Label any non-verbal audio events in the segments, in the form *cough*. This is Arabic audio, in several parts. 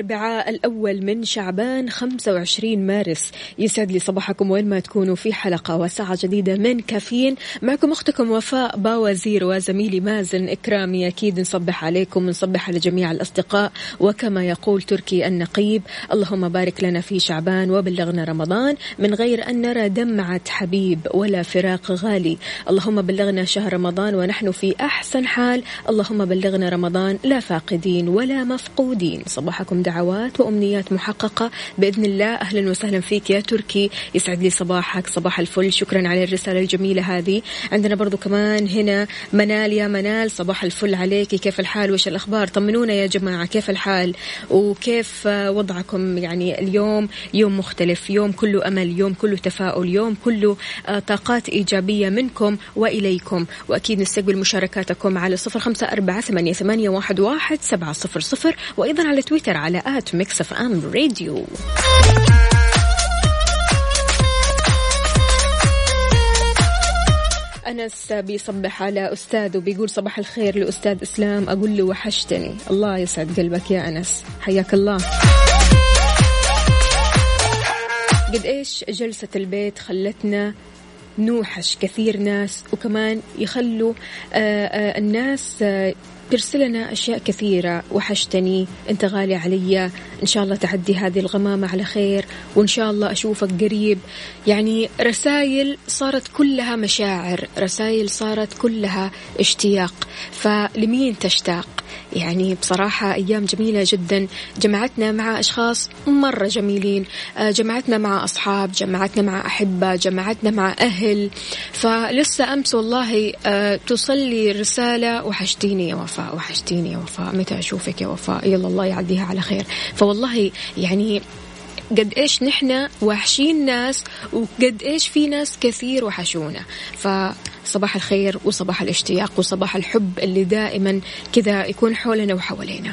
الأربعاء الأول من شعبان 25 مارس. يسعد لي صباحكم وين ما تكونوا في حلقة وساعة جديدة من كافيين. معكم أختكم وفاء باوزير وزميلي مازن إكرامي. أكيد نصبح عليكم ونصبح على جميع الأصدقاء. وكما يقول تركي النقيب اللهم بارك لنا في شعبان وبلغنا رمضان من غير أن نرى دمعة حبيب ولا فراق غالي. اللهم بلغنا شهر رمضان ونحن في أحسن حال. اللهم بلغنا رمضان لا فاقدين ولا مفقودين. صباحكم دعوات وأمنيات محققة. بإذن الله أهلا وسهلا فيك يا تركي. يسعد لي صباحك. صباح الفل. شكرا على الرسالة الجميلة هذه. عندنا برضو كمان هنا منال يا منال. صباح الفل عليك. كيف الحال؟ وش الأخبار؟ طمنونا يا جماعة. كيف الحال؟ وكيف وضعكم؟ يعني اليوم يوم مختلف. يوم كله أمل. يوم كله تفاؤل. يوم كله آه، طاقات إيجابية منكم وإليكم. وأكيد نستقبل مشاركاتكم على صفر خمسة أربعة ثمانية واحد سبعة صفر صفر. وأيضا على تويتر at Mix FM Radio. أنس بيصبح على أستاذ وبيقول صباح الخير لأستاذ إسلام. أقول له وحشتني. الله يسعد قلبك يا أنس. حياك الله. قد إيش جلسة البيت خلتنا نوحش كثير ناس وكمان يخلوا آه، آه، الناس آه، ترسل لنا أشياء كثيرة. وحشتني. أنت غالي علي. إن شاء الله تعدي هذه الغمامة على خير. وإن شاء الله أشوفك قريب. يعني رسائل صارت كلها مشاعر. رسائل صارت كلها اشتياق. فلمين تشتاق؟ يعني بصراحة أيام جميلة جدا. جمعتنا مع أشخاص مرة جميلين. آه، جمعتنا مع أصحاب جمعتنا مع أحبة جمعتنا مع أهل. فلسه أمس والله آه، تصلي رسالة وحشتيني يا وفاء. وحشتيني يا وفاء. متى أشوفك يا وفاء؟ يلا الله يعديها على خير. فوالله يعني قد إيش نحن وحشين ناس وقد إيش في ناس كثير وحشونا. فصباح الخير وصباح الاشتياق وصباح الحب اللي دائما كذا يكون حولنا وحوالينا.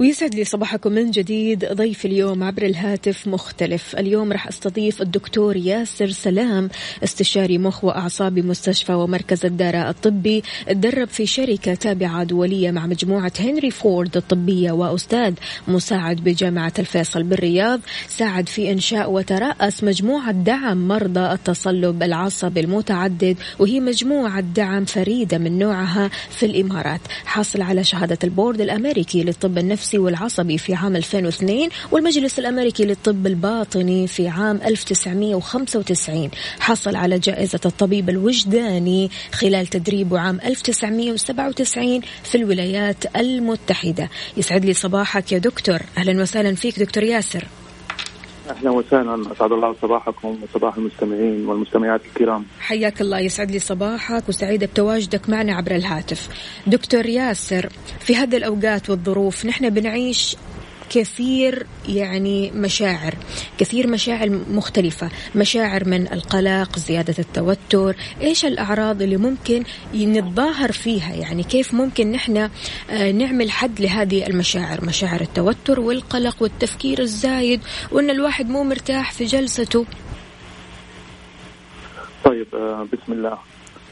ويسعد لي صباحكم من جديد. ضيف اليوم عبر الهاتف مختلف. اليوم راح أستضيف الدكتور ياسر سلام استشاري مخ وأعصاب بمستشفى ومركز الدارة الطبي تدار بشراكة طبية دولية مع مجموعة هنري فورد الطبية وأستاذ مساعد بجامعة الفيصل بالرياض. ساعد في إنشاء وترأس مجموعة دعم مرضى التصلب العصبي المتعدد وهي مجموعة دعم فريدة من نوعها في الإمارات. حاصل على شهادة البورد الأمريكي للطب النفسي. والعصبي في عام 2002 والمجلس الأمريكي للطب الباطني في عام 1995 حصل على جائزة الطبيب الوجداني خلال تدريبه عام 1997 في الولايات المتحدة. يسعد لي صباحك يا دكتور. أهلا وسهلا فيك دكتور ياسر. أهلا وسهلا. أسعد الله صباحكم وصباح المستمعين والمستمعات الكرام. حياك الله يسعد لي صباحك وسعيدة بتواجدك معنا عبر الهاتف. دكتور ياسر في هذه الأوقات والظروف نحن بنعيش كثير يعني مشاعر كثير مشاعر مختلفة مشاعر من القلق زيادة التوتر إيش الأعراض اللي ممكن نتظاهر فيها؟ يعني كيف ممكن نحن آه، نعمل حد لهذه المشاعر؟ مشاعر التوتر والقلق والتفكير الزايد وأن الواحد مو مرتاح في جلسته. طيب آه، بسم الله.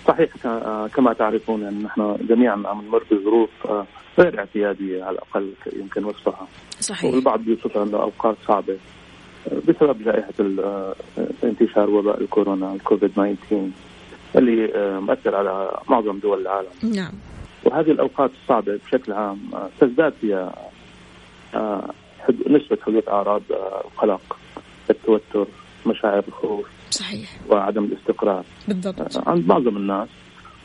صحيح آه، كما تعرفون أن نحن جميعا عم نمر بظروف آه، غير اعتيادية على الأقل يمكن وصفها. صحيح. والبعض بيوصفها انه اوقات صعبة بسبب جائحة ال- انتشار وباء الكورونا الكوفيد 19 اللي آه، مؤثر على معظم دول العالم. نعم. وهذه الأوقات الصعبة بشكل عام آه، تزداد فيها آه، نسبة حدوث أعراض آه، القلق التوتر مشاعر الخوف صحيح. وعدم الاستقرار. بالضبط. آه، عند معظم الناس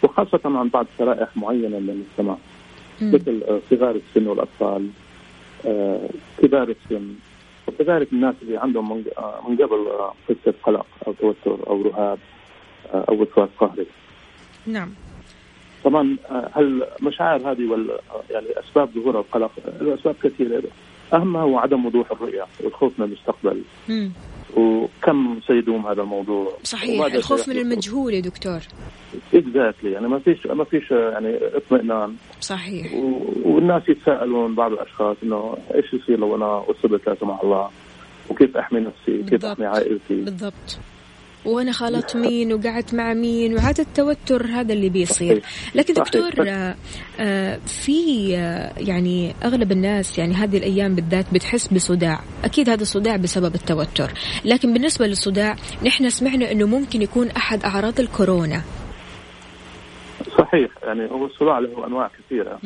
وخاصة عند بعض شرائح معينة من المجتمع. مثل آه، صغار السن والأطفال آه، كبار السن وكذلك الناس اللي عندهم من آه، قبل آه، قصة قلق أو توتر أو رهاب آه، أو وسواس قهري. نعم. طبعا آه، هالمشاعر هذه وال آه، يعني أسباب ظهور القلق آه، له اسباب كثيرة. أهمها هو عدم وضوح الرؤية والخوف من المستقبل. وكم سيدوم هذا الموضوع؟ صحيح الخوف من. المجهول يا دكتور. اكزاكتلي يعني ما فيش ما فيش يعني اطمئنان. صحيح. و- والناس يتساءلون بعض الأشخاص إنه إيش يصير لو أنا اصبت لا سمح الله؟ وكيف أحمي نفسي؟ كيف بالضبط. احمي عائلتي؟ بالضبط. وأنا خالط مين وقعدت مع مين وهذا التوتر هذا اللي بيصير. لكن. دكتور آه، في آه، يعني أغلب الناس يعني هذه الأيام بالذات بتحس بصداع. أكيد هذا الصداع بسبب التوتر. لكن بالنسبة للصداع نحن سمعنا إنه ممكن يكون أحد أعراض الكورونا. صحيح. يعني هو الصداع له أنواع كثيرة.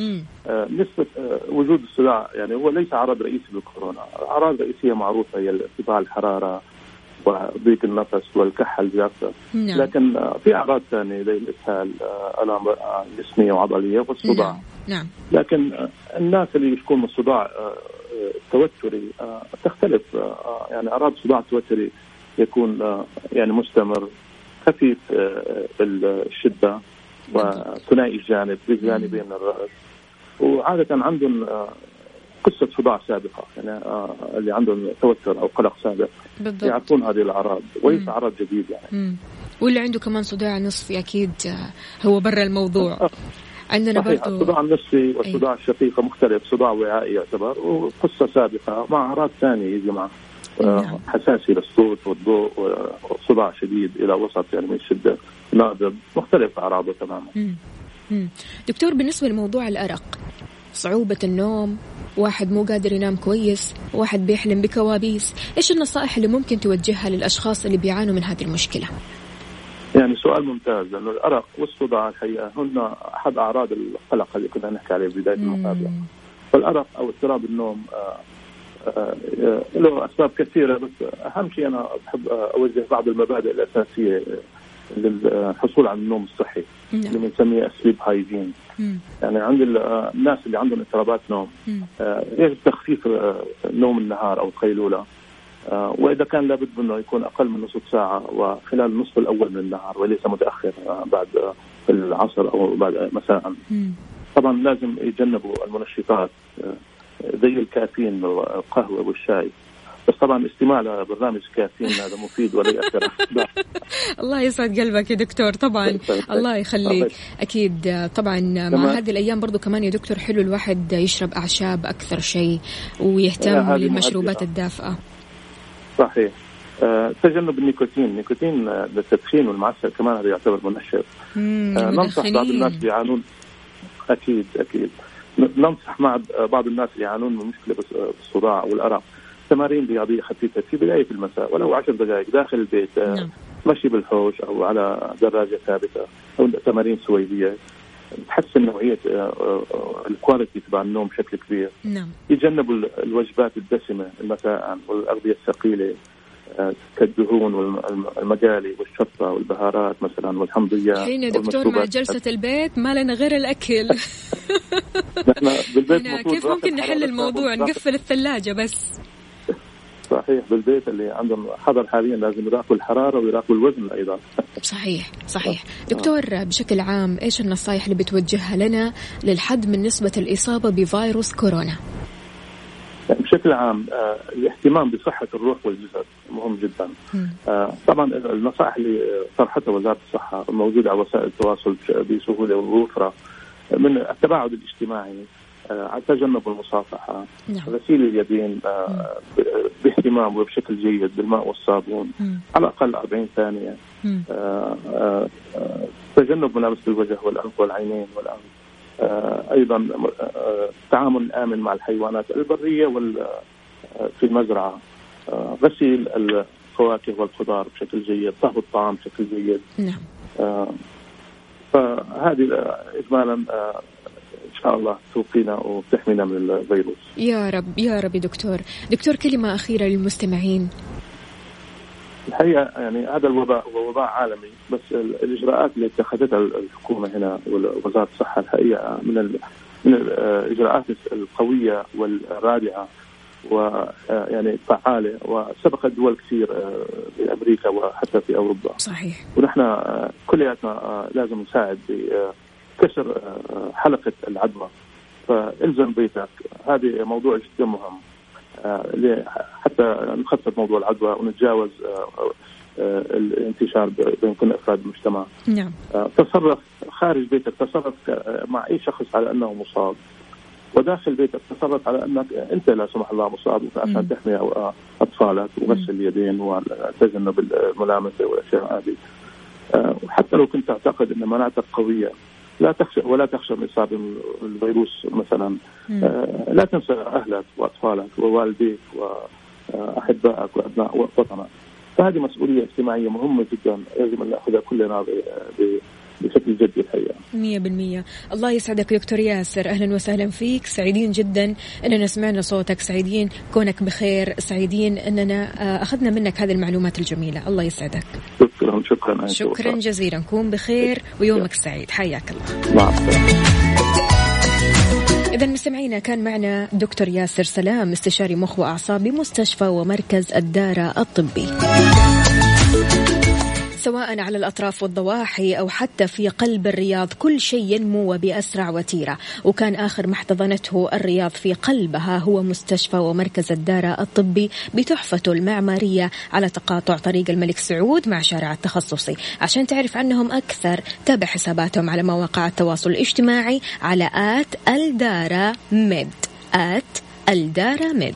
آه، نسبة آه، وجود الصداع يعني هو ليس عرض رئيسي للكورونا، أعراض رئيسية معروفة هي ارتفاع الحرارة وضيق النفس والكحة الجافة، نعم. لكن في أعراض ثانية زي الإسهال، آه، آلام آه، جسمية وعضلية والصداع، نعم نعم. لكن آه، الناس اللي يشكون من الصداع التوتري آه، تختلف يعني أعراض الصداع التوتري يكون يعني مستمر خفيف الشدة وثنائي الجانب بجانبين من الرأس. وعادة عندهم آه، قصة صداع سابقة. يعني آه، اللي عندهم توتر أو قلق سابق. بالضبط. يعرفون هذه الأعراض وليس مم. عرض جديد يعني. مم. واللي عنده كمان صداع نصفي أكيد آه، هو برا الموضوع. *laughs* عندنا برضو الصداع النصفي والصداع الشقيقة مختلف صداع وعائي يعتبر وقصة سابقة مع أعراض ثانية يجي مع آه، نعم. حساسية للصوت والضوء وصداع شديد إلى وسط يعني من الشدة نادر مختلف أعراضه تماما. دكتور بالنسبة لموضوع الأرق صعوبة النوم واحد مو قادر ينام كويس واحد بيحلم بكوابيس. إيش النصائح اللي ممكن توجهها للأشخاص اللي بيعانوا من هذه المشكلة؟ يعني سؤال ممتاز لأنه الأرق والصداع الحقيقة هن أحد أعراض القلق اللي كنا نحكي عليه في بداية المقابلة. فالارق أو اضطراب النوم آه، آه، آه، له أسباب كثيرة بس أهم شيء أنا بحب أوجه بعض المبادئ الأساسية للحصول على النوم الصحي اللي نعم بنسميه سليب هايجين. يعني عند آه، الناس اللي عندهم اضطرابات نوم. آه، يجب تخفيف آه، نوم النهار أو القيلوله وإذا كان لابد منه يكون أقل من نصف ساعة وخلال النصف الأول من النهار وليس متأخر بعد العصر أو بعد مساء. طبعا لازم يتجنبوا المنشطات زي الكافيين والقهوة والشاي بس طبعا الاستماع لبرنامج كافيين هذا مفيد ولا ياثر لا. الله يسعد قلبك يا دكتور. طبعا الله يخليك. أكيد آه، طبعا مع. هذه الأيام برضو كمان يا دكتور حلو الواحد يشرب أعشاب أكثر شيء ويهتم هذه للمشروبات مهدئة. الدافئة. صحيح. آه، تجنب النيكوتين. النيكوتين آه، للتدخين والمعسل كمان هذا يعتبر منشط. آه، ننصح بعض الناس يعانون أكيد أكيد. ننصح مع بعض الناس اللي يعانون من مشكلة آه، بالصداع والأرق. تمارين رياضية خفيفة في بداية المساء ولو عشر دقائق داخل البيت آه، نعم. مشي بالحوش أو على دراجة ثابتة أو تمارين سويدية. تحسن نوعية آه، آه، الكواليتي تبع النوم بشكل كبير. نعم. يتجنبوا ال- الوجبات الدسمة مساء والأغذية الثقيلة كالدهون والمقالي والشطة والبهارات مثلا والحمضيات حين يا دكتور مع. جلسة البيت ما لنا غير الأكل. *laughs* نحن بالبيت كيف ممكن نحل الموضوع؟ نقفل الثلاجة بس. صحيح بالبيت اللي عندهم حظر حاليا لازم يراقبوا الحرارة ويراقبوا الوزن أيضا. صحيح صحيح. دكتور بشكل عام إيش النصائح اللي بتوجهها لنا للحد من نسبة الإصابة بفيروس كورونا؟ بشكل عام آه، الاهتمام بصحة الروح والجسد مهم جدا. آه، طبعا النصائح اللي طرحتها وزارة الصحة موجودة على وسائل التواصل بسهولة ووفرة من التباعد الاجتماعي. آه، تجنب المصافحة. نعم. غسيل اليدين آه، باهتمام وبشكل جيد بالماء والصابون. مم. على الأقل 40 ثانية. آه، تجنب ملامسه الوجه والانف والعينين والانف أيضا التعامل الآمن مع الحيوانات البرية وال في المزرعة. غسيل الفواكه والخضار بشكل جيد طهو الطعام بشكل جيد. نعم. فهذه اجمالا شاء الله توقينا وتحمينا من الفيروس. يا رب يا رب يا دكتور. دكتور كلمة أخيرة للمستمعين. الحقيقة يعني هذا الوباء هو وباء عالمي بس ال- الإجراءات اللي اتخذتها الحكومة هنا ووزارة الصحة الحقيقة من ال- من الاجراءات القوية والرادعة ويعني فعالة وسبقت دول كثير آه، في أمريكا وحتى في أوروبا. صحيح. ونحن آه، كلياتنا آه، لازم نساعد بكسر آه، حلقة العدوى. فالزم بيتك. هذه موضوع جدا مهم. آه، حتى نخفض موضوع العدوى ونتجاوز آه، الانتشار بين كل أفراد المجتمع. نعم. تصرف خارج بيتك تصرف مع أي شخص على أنه مصاب. وداخل بيتك تصرف على أنك أنت لا سمح الله مصاب. عشان تحمي أطفالك وغسل اليدين وتجنب الملامسه والأشياء هذه. وحتى لو كنت تعتقد أن مناعتك قوية لا تخشى ولا تخشى من إصابة الفيروس مثلا. آه، لا تنسى أهلك وأطفالك ووالديك وأحبائك وابناء وطنك فهذه مسؤولية اجتماعية مهمة جدا يجب أن نأخذها كلنا بشكل جدي الحقيقة. مية بالمية. الله يسعدك دكتور ياسر. أهلا وسهلا فيك. سعيدين جدا أننا سمعنا صوتك. سعيدين كونك بخير. سعيدين أننا آه، أخذنا منك هذه المعلومات الجميلة. الله يسعدك. شكرا شكرا. شكرا. جزيلا. كون بخير ويومك سعيد. حياك الله. مع السلامة. إذا مستمعينا كان معنا دكتور ياسر سلام استشاري مخ وأعصاب بمستشفى ومركز الدارة الطبي. سواء على الأطراف والضواحي أو حتى في قلب الرياض كل شيء ينمو وبأسرع وتيرة. وكان آخر ما احتضنته الرياض في قلبها هو مستشفى ومركز الدارة الطبي بتحفته المعمارية على تقاطع طريق الملك سعود مع شارع التخصصي. عشان تعرف عنهم أكثر تابع حساباتهم على مواقع التواصل الاجتماعي على at الدارة Med. at الدارة Med.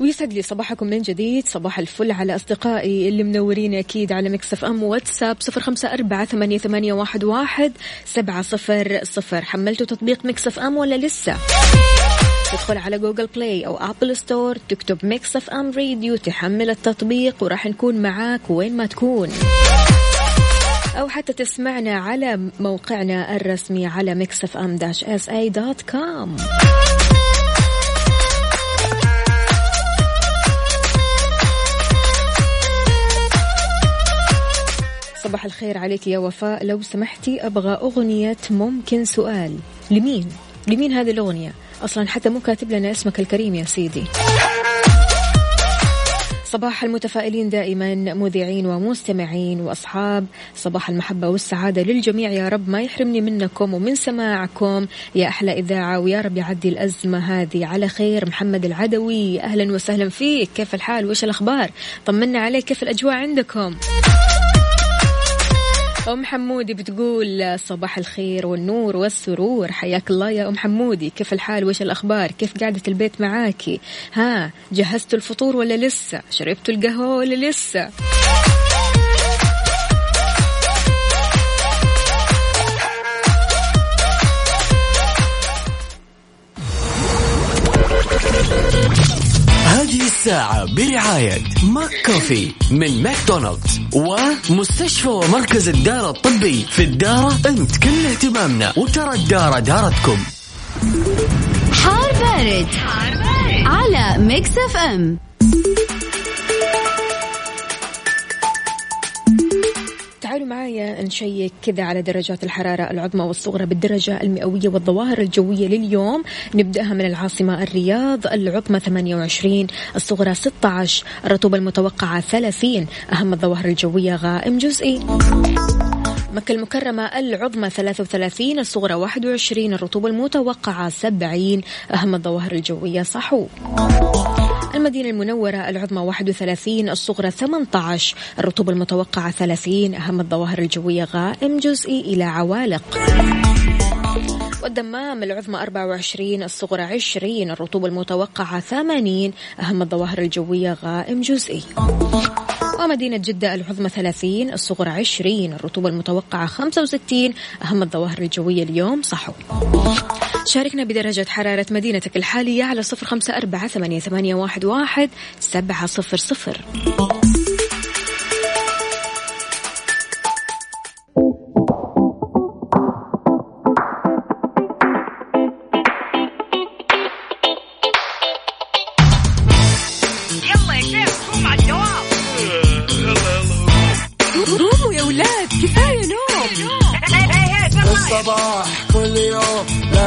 ويسعد لي صباحكم من جديد. صباح الفل على أصدقائي اللي منورين أكيد على Mix FM واتساب صفر خمسة أربعة ثمانية, ثمانية واحد, واحد سبعة صفر صفر. حملتوا تطبيق Mix FM ولا لسه؟ تدخل على Google Play أو Apple Store تكتب Mix FM Radio تحمل التطبيق وراح نكون معاك وين ما تكون. أو حتى تسمعنا على موقعنا الرسمي على Mix FM dash SA dot com. صباح الخير عليك يا وفاء. لو سمحتي أبغى أغنية ممكن سؤال. لمين؟ لمين هذه الأغنية؟ أصلا حتى مو كاتب لنا اسمك الكريم يا سيدي. صباح المتفائلين دائما مذيعين ومستمعين وأصحاب. صباح المحبة والسعادة للجميع. يا رب ما يحرمني منكم ومن سماعكم. يا أحلى إذاعة ويا رب يعدي الأزمة هذه. على خير محمد العدوي. أهلا وسهلا فيك. كيف الحال؟ وايش الأخبار؟ طمنا عليك. كيف الأجواء عندكم؟ أم حمودي بتقول صباح الخير والنور والسرور. حياك الله يا أم حمودي. كيف الحال؟ وإيش الأخبار؟ كيف قاعدة البيت معاكي؟ ها جهزتوا الفطور ولا لسه؟ شربتوا القهوة ولا لسه؟ الساعة برعاية McCoffee من ماكدونالدز ومستشفى ومركز الدارة الطبي في الدارة أنت كل اهتمامنا وترى الدارة دارتكم. حار بارد, على Mix FM. معايا نشيك كذا على درجات الحرارة العظمى والصغرى بالدرجة المئوية والظواهر الجوية لليوم. نبدأها من العاصمة الرياض العظمى 28 الصغرى 16 الرطوبة المتوقعة 30 أهم الظواهر الجوية غائم جزئي. مكة المكرمة العظمى 33 الصغرى 21 الرطوبة المتوقعة 70 أهم الظواهر الجوية صحو. المدينة المنورة العظمى 31 الصغرى 18 الرطوبة المتوقعة 30 أهم الظواهر الجوية غائم جزئي إلى عوالق. والدمام العظمى 24 الصغرى 20 الرطوبة المتوقعة 80 أهم الظواهر الجوية غائم جزئي. ومدينة جدة العظمى 30 الصغرى 20 الرطوبة المتوقعة 65 أهم الظواهر الجوية اليوم صحو. شاركنا بدرجة حرارة مدينتك الحالية على صفر خمسة أربعة ثمانية واحد سبعة صفر صفر.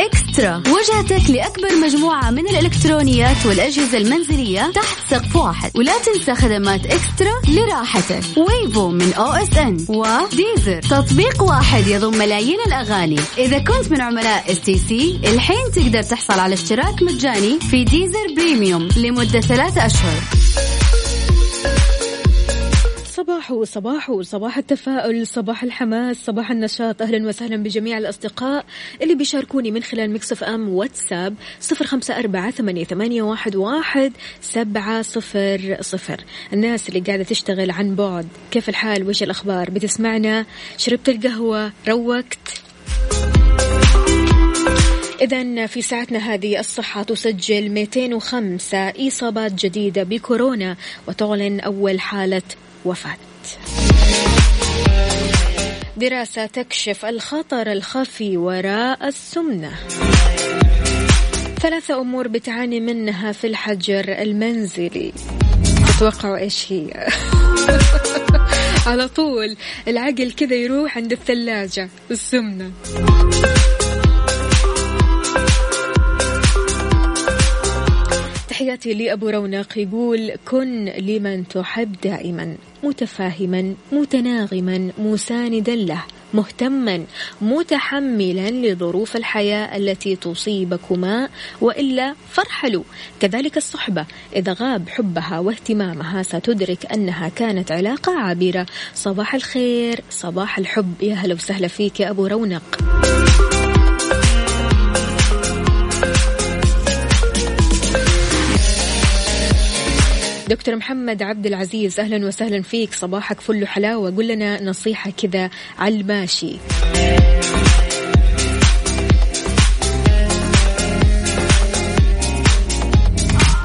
eXtra. وجهتك لأكبر مجموعة من الإلكترونيات والأجهزة المنزلية تحت سقف واحد. ولا تنسى خدمات eXtra لراحتك. Wavo من OSN و Deezer. تطبيق واحد يضم ملايين الأغاني. إذا كنت من عملاء stc الحين تقدر تحصل على اشتراك مجاني في Deezer Premium لمدة ثلاثة أشهر. صباح صباح صباح التفاؤل صباح الحماس صباح النشاط. أهلا وسهلا بجميع الأصدقاء اللي بيشاركوني من خلال مكسف أم واتساب صفر خمسة أربعة ثمانية واحد سبعة صفر صفر. الناس اللي قاعدة تشتغل عن بعد كيف الحال؟ وش الأخبار؟ بتسمعنا؟ شربت القهوة؟ روقت؟ إذا في ساعتنا هذه الصحة تسجل 205 إصابات جديدة بكورونا وتعلن أول حالة وفاة. دراسة تكشف الخطر الخفي وراء السمنة. ثلاثة أمور بتعاني منها في الحجر المنزلي. تتوقعوا إيش هي؟ *laughs* على طول العقل كذا يروح عند الثلاجة السمنة. تحياتي لأبو رونق يقول كن لمن تحب دائما. متفاهما متناغما مساندا له مهتما متحملا لظروف الحياة التي تصيبكما وإلا فارحلوا. كذلك الصحبة إذا غاب حبها واهتمامها ستدرك أنها كانت علاقة عابرة. صباح الخير صباح الحب. يا هلا وسهلا فيك يا أبو رونق. دكتور محمد عبد العزيز أهلا وسهلا فيك. صباحك فل حلاوه قل لنا نصيحة كذا على الماشي.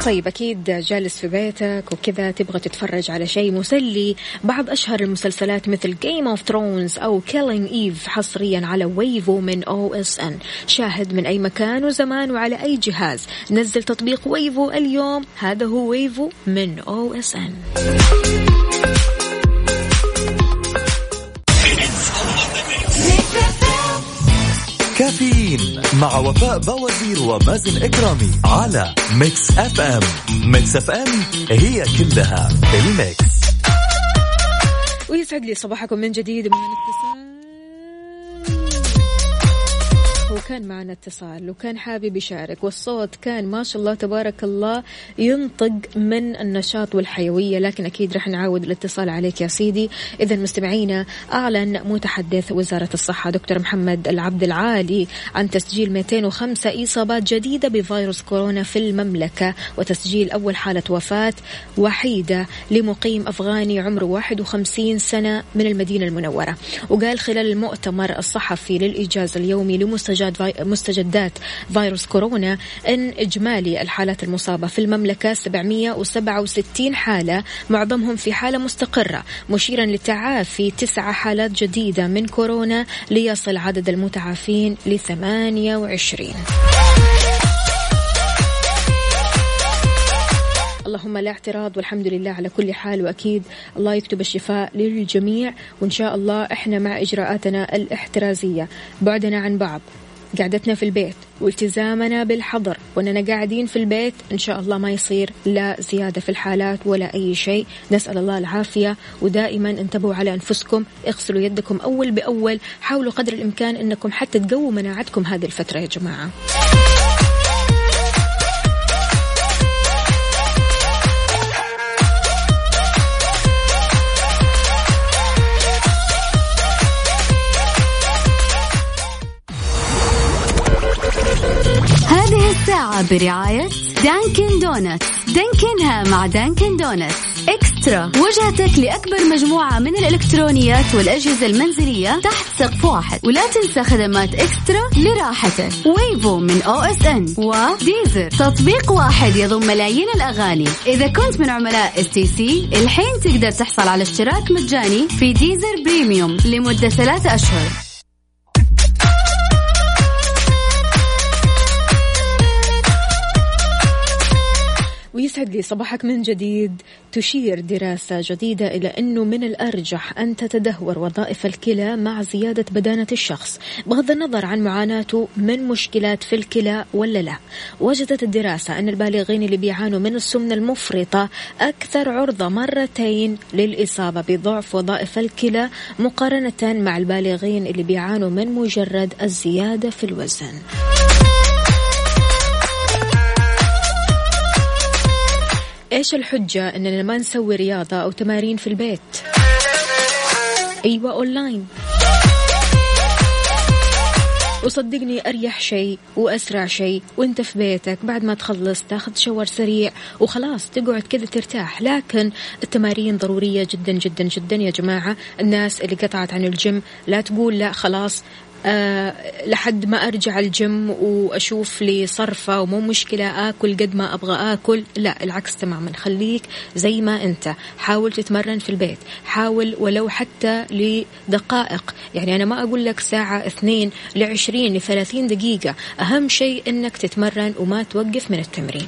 طيب أكيد جالس في بيتك وكذا تبغى تتفرج على شيء مسلي. بعض أشهر المسلسلات مثل Game of Thrones أو Killing Eve حصريا على Wavo من OSN شاهد من أي مكان وزمان وعلى أي جهاز. نزل تطبيق Wavo اليوم. هذا هو Wavo من OSN كافيين مع وفاء بوازير ومازن إكرامي على Mix FM Mix FM it's all in the mix. ويسعد لي صباحكم من جديد مع وكان معنا اتصال وكان حابب يشارك والصوت كان ما شاء الله تبارك الله ينطق من النشاط والحيوية لكن أكيد رح نعاود الاتصال عليك يا سيدي. إذا مستمعينا أعلن متحدث وزارة الصحة دكتور محمد العبد العالي عن تسجيل 205 إصابات جديدة بفيروس كورونا في المملكة وتسجيل أول حالة وفاة وحيدة لمقيم أفغاني عمره 51 سنة من المدينة المنورة. وقال خلال المؤتمر الصحفي للإيجاز اليومي لمستجد مستجدات فيروس كورونا إن إجمالي الحالات المصابة في المملكة 767 حالة معظمهم في حالة مستقرة مشيرا لتعافي تسعة حالات جديدة من كورونا ليصل عدد المتعافين ل 28 اللهم لا اعتراض والحمد لله على كل حال وأكيد الله يكتب الشفاء للجميع وإن شاء الله إحنا مع إجراءاتنا الاحترازية. بعدنا عن بعض. قعدتنا في البيت والتزامنا بالحظر وإننا قاعدين في البيت إن شاء الله ما يصير لا زيادة في الحالات ولا أي شيء. نسأل الله العافية ودائما انتبهوا على أنفسكم اغسلوا يدكم أول بأول حاولوا قدر الإمكان إنكم حتى تقووا مناعتكم هذه الفترة يا جماعة. برعاية Dunkin' Donuts Dunkin ها مع Dunkin' Donuts eXtra وجهتك لأكبر مجموعة من الإلكترونيات والأجهزة المنزلية تحت سقف واحد. ولا تنسى خدمات eXtra لراحتك. Wavo من OSN و Deezer تطبيق واحد يضم ملايين الأغاني. إذا كنت من عملاء stc الحين تقدر تحصل على اشتراك مجاني في Deezer Premium لمدة ثلاثة أشهر. ويسعد لي صباحك من جديد تشير دراسة جديدة إلى أنه من الأرجح أن تتدهور وظائف الكلى مع زيادة بدانة الشخص بغض النظر عن معاناته من مشكلات في الكلى ولا لا. وجدت الدراسة أن البالغين اللي بيعانوا من السمنة المفرطة أكثر عرضة مرتين للإصابة بضعف وظائف الكلى مقارنة مع البالغين اللي بيعانوا من مجرد الزيادة في الوزن. إيش الحجة إننا ما نسوي رياضة أو تمارين في البيت؟ أيوه أونلاين. وصدقني أريح شيء وأسرع شيء وأنت في بيتك بعد ما تخلص تاخذ shower سريع وخلاص تقعد كذا ترتاح. لكن التمارين ضرورية جدا جدا جدا يا جماعة. الناس اللي قطعت عن الجيم لا تقول لا خلاص أه لحد ما أرجع الجيم وأشوف لي صرفة ومو مشكلة آكل قد ما أبغى آكل. لا العكس تماما. خليك زي ما أنت. حاول تتمرن في البيت. حاول ولو حتى لدقائق. يعني أنا ما أقول لك ساعة اثنين لعشرين لثلاثين دقيقة. أهم شيء إنك تتمرن وما توقف من التمرين.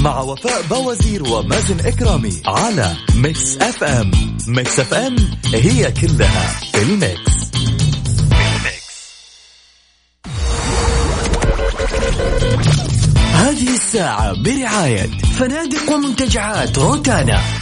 مع وفاء بوازير ومازن إكرامي على Mix FM. Mix FM it's all in the mix. هذه الساعة برعاية فنادق ومنتجعات روتانا.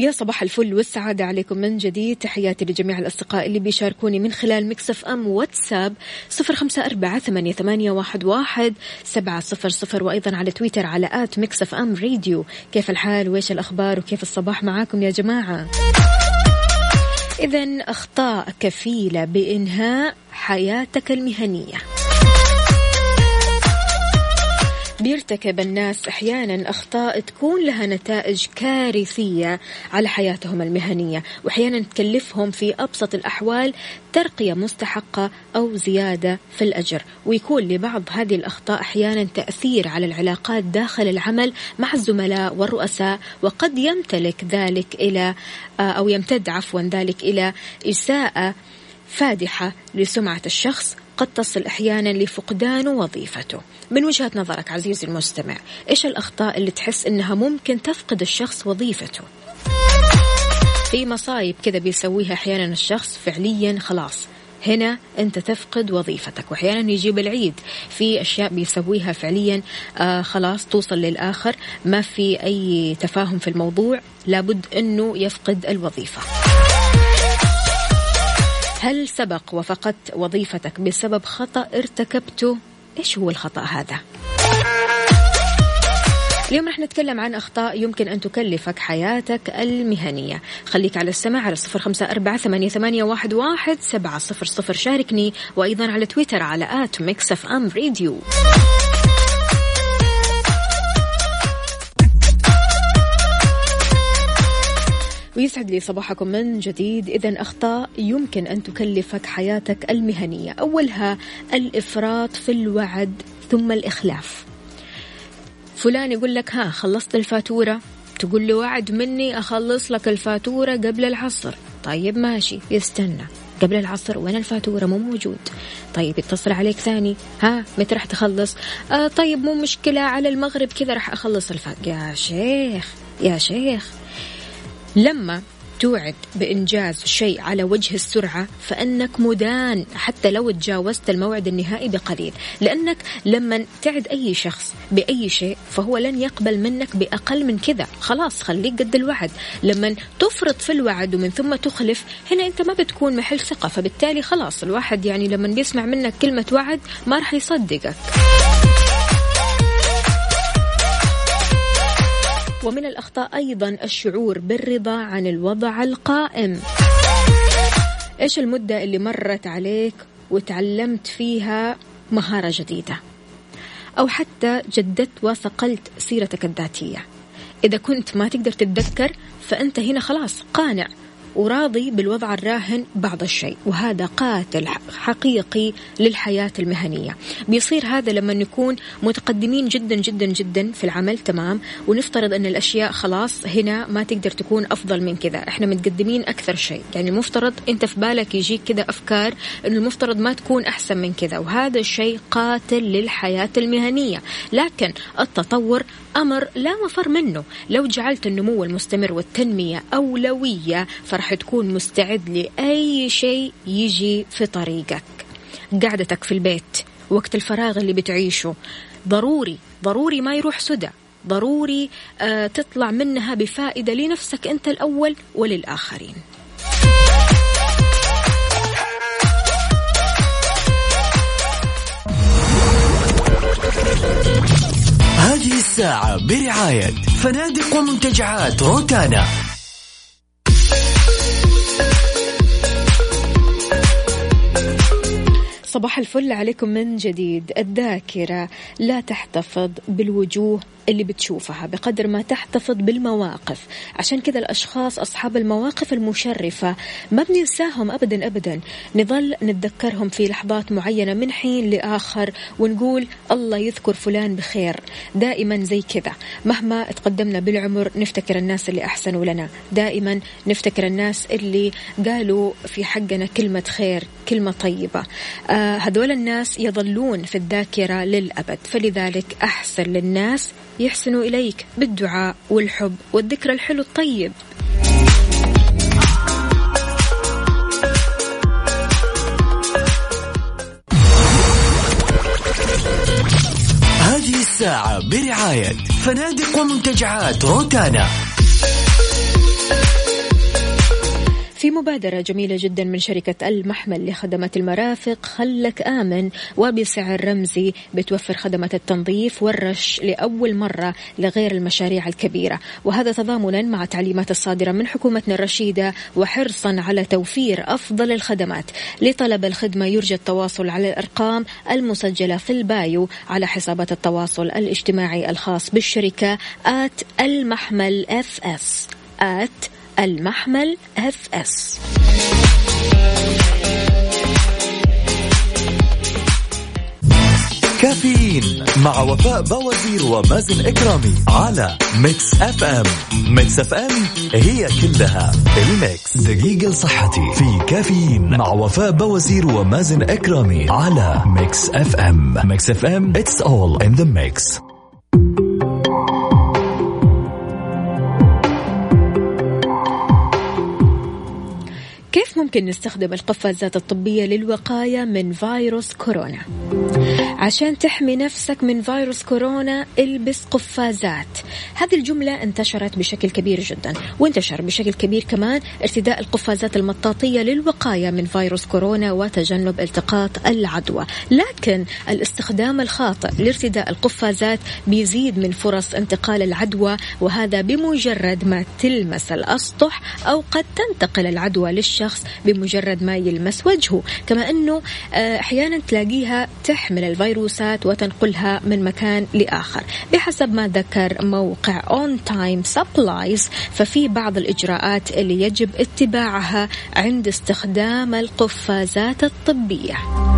ويا صباح الفل والسعادة عليكم من جديد. تحياتي لجميع الأصدقاء اللي بيشاركوني من خلال Mix FM واتساب صفر خمسة أربعة ثمانية, ثمانية واحد, واحد سبعة صفر صفر وأيضا على تويتر على at Mix FM Radio. كيف الحال؟ وإيش الأخبار؟ وكيف الصباح معاكم يا جماعة؟ إذا أخطاء كفيلة بإنهاء حياتك المهنية. بيرتكب الناس أحيانا أخطاء تكون لها نتائج كارثية على حياتهم المهنية وأحيانا تكلفهم في أبسط الأحوال ترقية مستحقة أو زيادة في الأجر. ويكون لبعض هذه الأخطاء أحيانا تأثير على العلاقات داخل العمل مع الزملاء والرؤساء وقد يمتلك ذلك إلى أو يمتد عفوا ذلك إلى إساءة فادحة لسمعة الشخص قد تصل أحيانا لفقدان وظيفته. من وجهة نظرك عزيزي المستمع إيش الأخطاء اللي تحس أنها ممكن تفقد الشخص وظيفته؟ في مصايب كذا بيسويها أحيانا الشخص فعليا خلاص. هنا أنت تفقد وظيفتك وأحيانا يجيب العيد. في أشياء بيسويها فعليا آه خلاص توصل للآخر. ما في أي تفاهم في الموضوع لابد أنه يفقد الوظيفة. هل سبق وفقدت وظيفتك بسبب خطأ ارتكبته؟ إيش هو الخطأ هذا؟ اليوم رح نتكلم عن أخطاء يمكن أن تكلفك حياتك المهنية. خليك على السماع على صفر خمسة أربعة ثمانية, واحد, واحد سبعة صفر صفر. شاركني وأيضا على تويتر على at Mix FM Radio ويسعد لي صباحكم من جديد. إذا أخطاء يمكن أن تكلفك حياتك المهنية. أولها الإفراط في الوعد ثم الإخلاف. فلان يقول لك ها خلصت الفاتورة. تقول له وعد مني أخلص لك الفاتورة قبل العصر. طيب ماشي يستنى. قبل العصر وين الفاتورة؟ مو موجود. طيب يتصل عليك ثاني. ها متى راح تخلص؟ آه طيب مو مشكلة على المغرب كذا راح أخلص الفاتورة يا شيخ يا شيخ. لما توعد بإنجاز شيء على وجه السرعة فإنك مدان حتى لو تجاوزت الموعد النهائي بقليل. لأنك لما تعد أي شخص بأي شيء فهو لن يقبل منك بأقل من كذا. خلاص خليك قد الوعد. لما تفرط في الوعد ومن ثم تخلف هنا أنت ما بتكون محل ثقة. فبالتالي خلاص الواحد يعني لما بيسمع منك كلمة وعد ما راح يصدقك. ومن الأخطاء أيضا الشعور بالرضا عن الوضع القائم. إيش المدة اللي مرت عليك وتعلمت فيها مهارة جديدة؟ أو حتى جددت وثقلت سيرتك الذاتية. إذا كنت ما تقدر تتذكر فأنت هنا خلاص قانع. وراضي بالوضع الراهن بعض الشيء وهذا قاتل حقيقي للحياة المهنية. بيصير هذا لما نكون متقدمين جدا جدا جدا في العمل تمام؟ ونفترض أن الأشياء خلاص هنا ما تقدر تكون أفضل من كذا. إحنا متقدمين أكثر شيء. يعني المفترض أنت في بالك يجيك كذا أفكار أنه المفترض ما تكون أحسن من كذا وهذا الشيء قاتل للحياة المهنية. لكن التطور أمر لا مفر منه. لو جعلت النمو المستمر والتنمية أولوية فرح تكون مستعد لأي شيء يجي في طريقك. قعدتك في البيت وقت الفراغ اللي بتعيشه. ضروري ضروري ما يروح سدى. ضروري آه تطلع منها بفائدة لنفسك أنت الأول وللآخرين. هذه الساعة برعاية فنادق ومنتجعات روتانا. صباح الفل عليكم من جديد. الذاكرة لا تحتفظ بالوجوه اللي بتشوفها بقدر ما تحتفظ بالمواقف. عشان كذا الأشخاص أصحاب المواقف المشرفة ما بننساهم أبدا أبدا. نظل نتذكرهم في لحظات معينة من حين لآخر ونقول الله يذكر فلان بخير. دائما زي كذا. مهما تقدمنا بالعمر نفتكر الناس اللي أحسنوا لنا. دائما نفتكر الناس اللي قالوا في حقنا كلمة خير كلمة طيبة. آه هذول الناس يظلون في الذاكرة للأبد. فلذلك أحسن للناس يحسنوا إليك بالدعاء والحب والذكر الحلو الطيب. هذه الساعة برعاية فنادق ومنتجعات روتانا. في مبادرة جميلة جدا من شركة المحمل لخدمات المرافق خلك آمن وبسعر رمزي بتوفر خدمات التنظيف والرش لأول مرة لغير المشاريع الكبيرة. وهذا تضامنا مع تعليمات الصادرة من حكومتنا الرشيدة وحرصا على توفير أفضل الخدمات. لطلب الخدمة يرجى التواصل على الأرقام المسجلة في ال bio على حسابات التواصل الاجتماعي الخاص بالشركة at المحمل FS at المحمل FS كافيين مع وفاء بوازير ومازن إكرامي على Mix FM Mix FM هي كلها الميكس. دقيقة لصحتي. في كافيين مع وفاء بوازير ومازن إكرامي على Mix FM Mix FM it's all in the mix. ممكن نستخدم القفازات الطبية للوقاية من فيروس كورونا؟ عشان تحمي نفسك من فيروس كورونا البس قفازات هذه الجملة انتشرت بشكل كبير جدا وانتشر بشكل كبير كمان ارتداء القفازات المطاطية للوقاية من فيروس كورونا وتجنب التقاط العدوى لكن الاستخدام الخاطئ لارتداء القفازات بيزيد من فرص انتقال العدوى وهذا بمجرد ما تلمس الأسطح أو قد تنتقل العدوى للشخص بمجرد ما يلمس وجهه. كما أنه آه، أحيانا تلاقيها تحمل الفيروسات وتنقلها من مكان لآخر. بحسب ما ذكر موقع On Time Supplies ففي بعض الإجراءات اللي يجب اتباعها عند استخدام القفازات الطبية.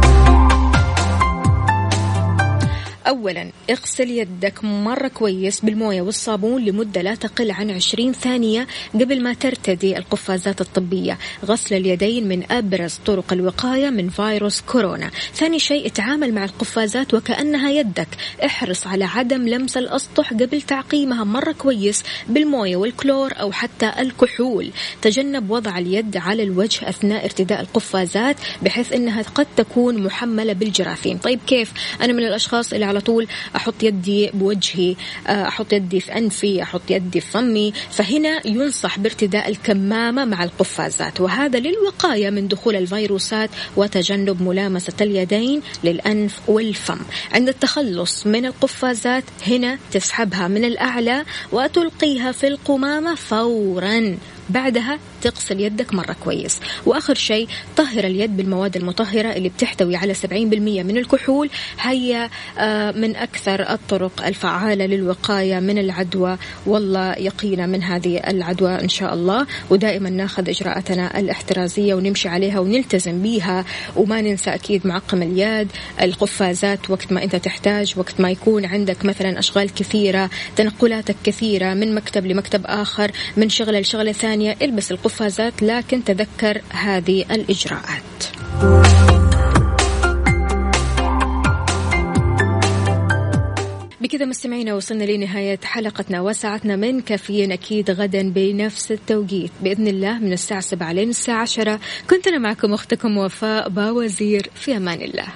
أولا اغسل يدك مرة كويس بالموية والصابون لمدة لا تقل عن 20 ثانية قبل ما ترتدي القفازات الطبية. غسل اليدين من أبرز طرق الوقاية من فيروس كورونا. ثاني شيء اتعامل مع القفازات وكأنها يدك. احرص على عدم لمس الأسطح قبل تعقيمها مرة كويس بالموية والكلور أو حتى الكحول. تجنب وضع اليد على الوجه أثناء ارتداء القفازات بحيث أنها قد تكون محملة بالجراثيم طيب كيف؟ أنا من الأشخاص اللي على طول أحط يدي بوجهي آه، أحط يدي في أنفي أحط يدي في فمي. فهنا ينصح بارتداء الكمامة مع القفازات. وهذا للوقاية من دخول الفيروسات وتجنب ملامسة اليدين للأنف والفم. عند التخلص من القفازات هنا تسحبها من الأعلى وتلقيها في القمامة فورا. بعدها تغسل يدك مرة كويس. وآخر شيء طهر اليد بالمواد المطهرة اللي بتحتوي على 70% من الكحول. هي آه، من أكثر الطرق الفعالة للوقاية من العدوى. والله يقينا من هذه العدوى إن شاء الله. ودائما ناخذ إجراءاتنا الاحترازية ونمشي عليها ونلتزم بيها. وما ننسى أكيد معقم اليد القفازات وقت ما أنت تحتاج وقت ما يكون عندك مثلا أشغال كثيرة تنقلاتك كثيرة من مكتب لمكتب آخر من شغلة لشغلة ثانية البس القفازات لكن تذكر هذه الإجراءات. بكذا مستمعينا وصلنا لنهاية حلقتنا وساعتنا من كافيين أكيد غدا بنفس التوقيت. بإذن الله من الساعة 7 لين الساعة 10 كنت أنا معكم أختكم وفاء باوزير في أمان الله.